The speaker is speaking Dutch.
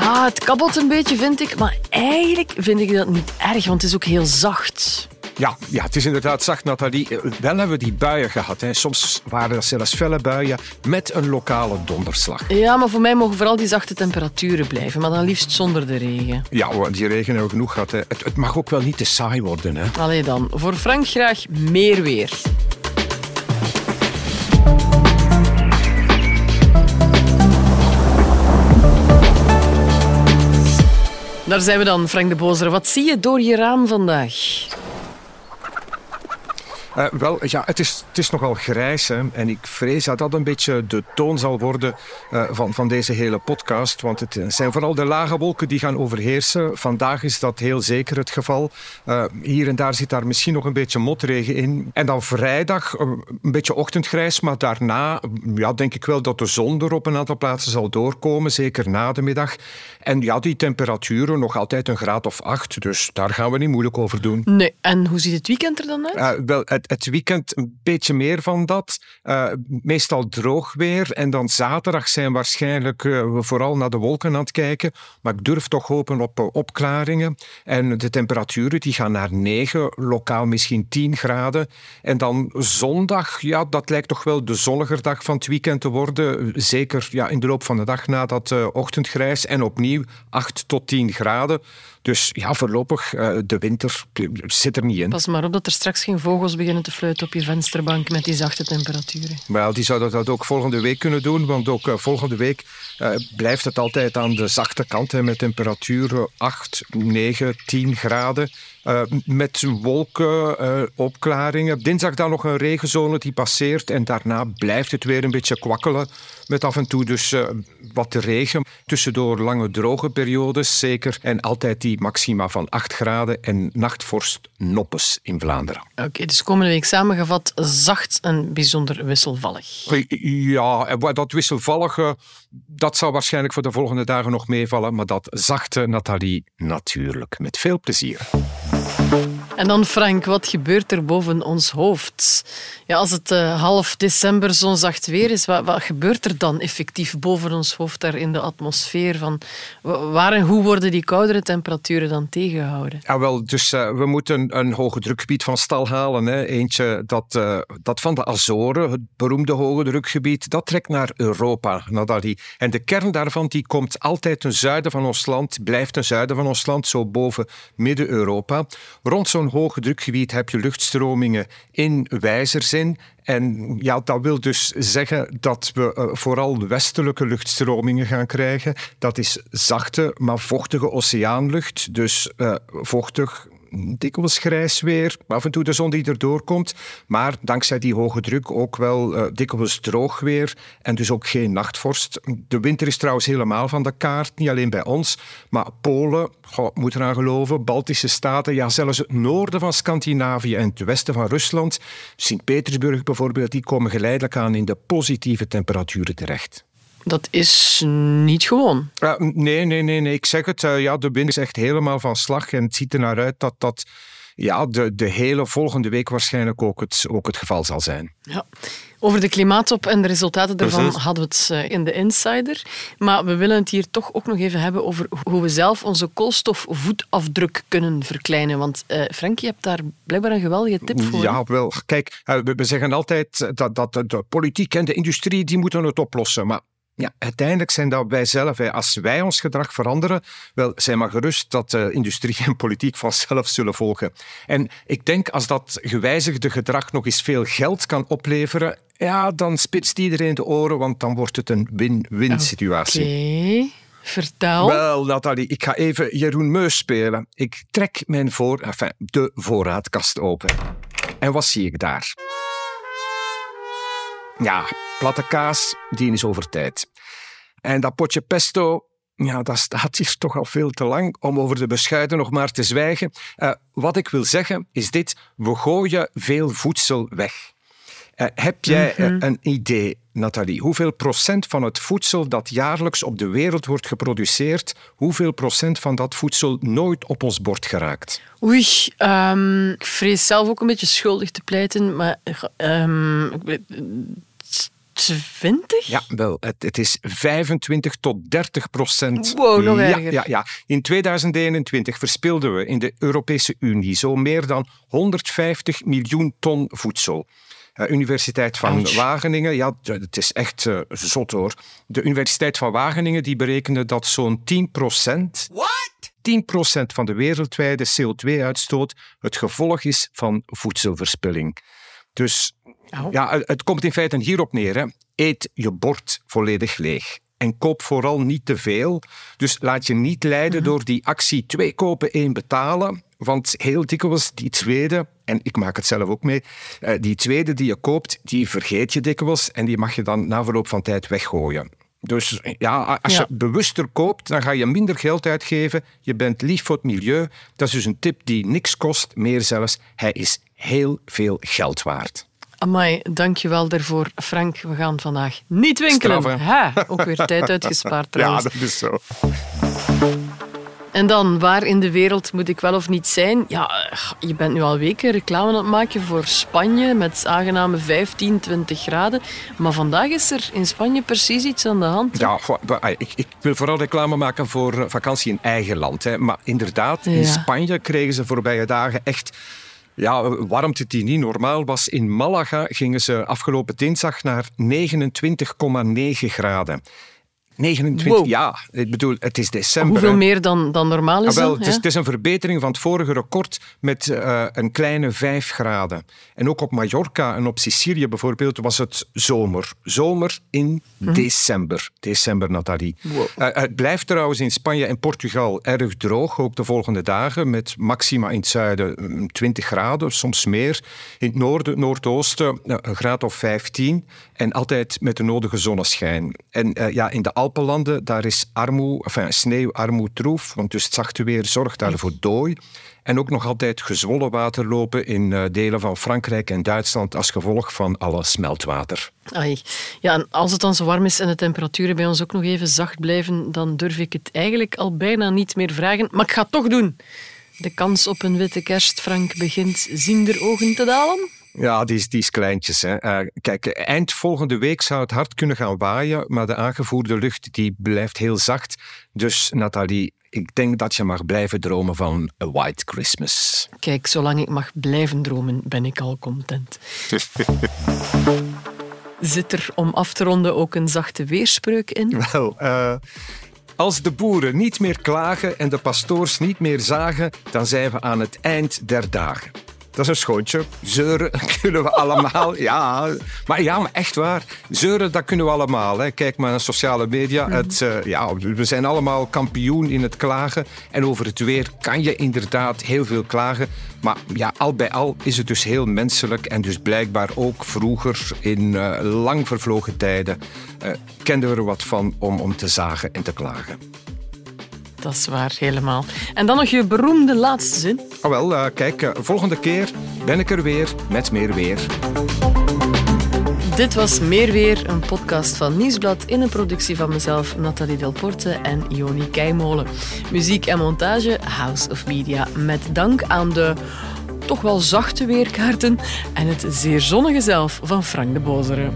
Ah, het kabbelt een beetje, vind ik. Maar eigenlijk vind ik dat niet erg, want het is ook heel zacht. Ja, ja, het is inderdaad zacht, Nathalie. Eh, Wel hebben we die buien gehad. Hè. Soms waren dat zelfs felle buien met een lokale donderslag. Ja, maar voor mij mogen vooral die zachte temperaturen blijven, maar dan liefst zonder de regen. Ja, hoor, die regen hebben we genoeg gehad. Hè. Het, het mag ook wel niet te saai worden. Hè. Allee dan, voor Frank graag meer weer. Daar zijn we dan, Frank de Bozer. Wat zie je door je raam vandaag? Eh, wel, ja, het is, het is nogal grijs. Hè, en ik vrees dat dat een beetje de toon zal worden eh, van, van deze hele podcast. Want het zijn vooral de lage wolken die gaan overheersen. Vandaag is dat heel zeker het geval. Eh, hier en daar zit daar misschien nog een beetje motregen in. En dan vrijdag eh, een beetje ochtendgrijs. Maar daarna ja, denk ik wel dat de zon er op een aantal plaatsen zal doorkomen. Zeker na de middag. En ja, die temperaturen nog altijd een graad of acht. Dus daar gaan we niet moeilijk over doen. Nee, en hoe ziet het weekend er dan uit? Wel, het, het, weekend een beetje meer van dat. Uh, meestal droog weer. En dan zaterdag zijn waarschijnlijk uh, we vooral naar de wolken aan het kijken. Maar ik durf toch hopen op opklaringen. En de temperaturen die gaan naar 9, lokaal misschien 10 graden. En dan zondag, ja, dat lijkt toch wel de zonniger dag van het weekend te worden. Zeker ja, in de loop van de dag na dat ochtendgrijs. En opnieuw 8 tot 10 graden. Dus ja, voorlopig, uh, de winter zit er niet in. Pas maar op dat er straks geen vogels beginnen te fluiten op je vensterbank met die zachte temperaturen. Wel, die zouden dat ook volgende week kunnen doen, want ook uh, volgende week uh, blijft het altijd aan de zachte kant hè, met temperaturen 8, 9, 10 graden. Uh, met wolken, uh, opklaringen. Dinsdag dan nog een regenzone die passeert en daarna blijft het weer een beetje kwakkelen. Met af en toe dus uh, wat regen. Tussendoor lange droge periodes zeker. En altijd die maxima van 8 graden en nachtvorst noppes in Vlaanderen. Oké, okay, dus komende week samengevat zacht en bijzonder wisselvallig. Ja, en dat wisselvallige, dat zal waarschijnlijk voor de volgende dagen nog meevallen. Maar dat zachte, Nathalie, natuurlijk. Met veel plezier. you En dan Frank, wat gebeurt er boven ons hoofd? Ja, als het uh, half december zo'n zacht weer is, wat, wat, gebeurt er dan effectief boven ons hoofd daar in de atmosfeer? Van, waar en hoe worden die koudere temperaturen dan tegengehouden? Ja, wel, dus uh, we moeten een hoge drukgebied van stal halen. Hè. Eentje dat, uh, dat van de Azoren, het beroemde hoge drukgebied, dat trekt naar Europa. Nadali. En de kern daarvan die komt altijd ten zuiden van ons land, blijft ten zuiden van ons land, zo boven Midden-Europa. Rond zo'n hoge drukgebied heb je luchtstromingen in wijzerzin. En ja, dat wil dus zeggen dat we uh, vooral westelijke luchtstromingen gaan krijgen. Dat is zachte, maar vochtige oceaanlucht. Dus uh, vochtig, dikwijls grijs weer, af en toe de zon die erdoor komt. Maar dankzij die hoge druk ook wel uh, dikwijls droog weer en dus ook geen nachtvorst. De winter is trouwens helemaal van de kaart, niet alleen bij ons, maar Polen, goh, moet eraan geloven, Baltische staten, ja zelfs het noorden van Scandinavië en het westen van Rusland, Sint-Petersburg bijvoorbeeld, die komen geleidelijk aan in de positieve temperaturen terecht. Dat is niet gewoon. Uh, nee, nee, nee, nee. Ik zeg het. Uh, ja, de wind is echt helemaal van slag. En het ziet er naar uit dat dat ja, de, de hele volgende week waarschijnlijk ook het, ook het geval zal zijn. Ja. Over de klimaattop en de resultaten daarvan Precies. hadden we het uh, in de Insider. Maar we willen het hier toch ook nog even hebben over hoe we zelf onze koolstofvoetafdruk kunnen verkleinen. Want uh, Frank, je hebt daar blijkbaar een geweldige tip voor. Ja, wel. Kijk, we, we zeggen altijd dat, dat de politiek en de industrie die moeten het oplossen. Maar ja, uiteindelijk zijn dat wij zelf. Hè. Als wij ons gedrag veranderen, wel, zijn maar gerust dat uh, industrie en politiek vanzelf zullen volgen. En ik denk als dat gewijzigde gedrag nog eens veel geld kan opleveren, ja, dan spitst iedereen de oren, want dan wordt het een win-win situatie. Okay. vertel. Wel, Nathalie, ik ga even Jeroen Meus spelen. Ik trek mijn voor, enfin, de voorraadkast open. En wat zie ik daar? Ja, platte kaas, die is over tijd. En dat potje pesto, ja, dat staat hier toch al veel te lang om over de beschuiten nog maar te zwijgen. Uh, wat ik wil zeggen is dit, we gooien veel voedsel weg. Uh, heb jij mm -hmm. uh, een idee, Nathalie, hoeveel procent van het voedsel dat jaarlijks op de wereld wordt geproduceerd, hoeveel procent van dat voedsel nooit op ons bord geraakt? Oei, um, ik vrees zelf ook een beetje schuldig te pleiten, maar um, 20? Ja, wel. Het, het is 25 tot 30 procent. Wow, nog ja, erger. Ja, ja. In 2021 verspilden we in de Europese Unie zo meer dan 150 miljoen ton voedsel. Uh, Universiteit van Ouch. Wageningen, ja, het is echt uh, zot hoor. De Universiteit van Wageningen die berekende dat zo'n 10 procent... 10 procent van de wereldwijde CO2-uitstoot het gevolg is van voedselverspilling. Dus ja, het- komt in feite hierop neer. Hè. Eet je bord volledig leeg. En koop vooral niet te veel. Dus laat je niet leiden door die actie twee kopen, één betalen. Want heel dikwijls die tweede, en ik maak het zelf ook mee, eh, die tweede die je koopt, die vergeet je dikwijls en die mag je dan na verloop van tijd weggooien. Dus ja, als Ja. je bewuster koopt, dan ga je minder geld uitgeven. Je bent lief voor het milieu. Dat is dus een tip die niks kost, meer zelfs. Hij is heel veel geld waard. Amai, dankjewel daarvoor, Frank. We gaan vandaag niet winkelen. Straf, ha, ook weer tijd uitgespaard trouwens. Ja, dat is zo. En dan, waar in de wereld moet ik wel of niet zijn? Ja, je bent nu al weken reclame aan het maken voor Spanje met aangename 15, 20 graden. Maar vandaag is er in Spanje precies iets aan de hand. Ja, ik, ik wil vooral reclame maken voor eh, vakantie in eigen land. Hè. Maar inderdaad, in Ja. Spanje kregen ze voorbije dagen echt ja, warmte die niet normaal was. In Malaga gingen ze afgelopen dinsdag naar 29,9 graden. 29, Wow. ja. Ik bedoel, het is december. Hoeveel hè. meer dan, dan normaal is Ah, wel, het, is, ja? het is een verbetering van het vorige record met eh, een kleine 5 graden. En ook op Mallorca en op Sicilië bijvoorbeeld was het zomer. Zomer in december. December, Nathalie. Wow. Eh, het blijft trouwens in Spanje en Portugal erg droog, ook de volgende dagen, met maxima in het zuiden mm, 20 graden, soms meer. In het noorden, noordoosten eh, een graad of 15 en altijd met de nodige zonneschijn. En ja, in de Alpenlanden, daar is armoe, enfin, sneeuw armoedroef, want dus het zachte weer zorgt daarvoor dooi. En ook nog altijd gezwollen waterlopen in eh, delen van Frankrijk en Duitsland als gevolg van alle smeltwater. Ai. Ja, en als het dan zo warm is en de temperaturen bij ons ook nog even zacht blijven, dan durf ik het eigenlijk al bijna niet meer vragen. Maar ik ga het toch doen. De kans op een witte kerst, Frank, begint ziender ogen te dalen. Ja, die is, die is kleintjes. Hè. Eh, kijk, eind volgende week zou het hard kunnen gaan waaien, maar de aangevoerde lucht die blijft heel zacht. Dus Nathalie, ik denk dat je mag blijven dromen van A White Christmas. Kijk, zolang ik mag blijven dromen, ben ik al content. Zit er om af te ronden ook een zachte weerspreuk in? Wel, eh, als de boeren niet meer klagen en de pastoors niet meer zagen, dan zijn we aan het eind der dagen. Dat is een schoontje. Zeuren kunnen we allemaal. Ja, maar ja, maar echt waar. Zeuren, dat kunnen we allemaal. Hè. Kijk maar naar sociale media. Het, eh, ja, we zijn allemaal kampioen in het klagen. En over het weer kan je inderdaad heel veel klagen. Maar ja, al bij al is het dus heel menselijk. En dus blijkbaar ook vroeger, in eh, lang vervlogen tijden, eh, kenden we er wat van om, om te zagen en te klagen. Dat is waar, helemaal. En dan nog je beroemde laatste zin. Ah, wel, eh, kijk, eh, volgende keer ben ik er weer met meer weer. Dit was Meer Weer, een podcast van Nieuwsblad in een productie van mezelf, Nathalie Delporte en Joni Keimolen. Muziek en montage House of Media, met dank aan de toch wel zachte weerkaarten en het zeer zonnige zelf van Frank de Bozere.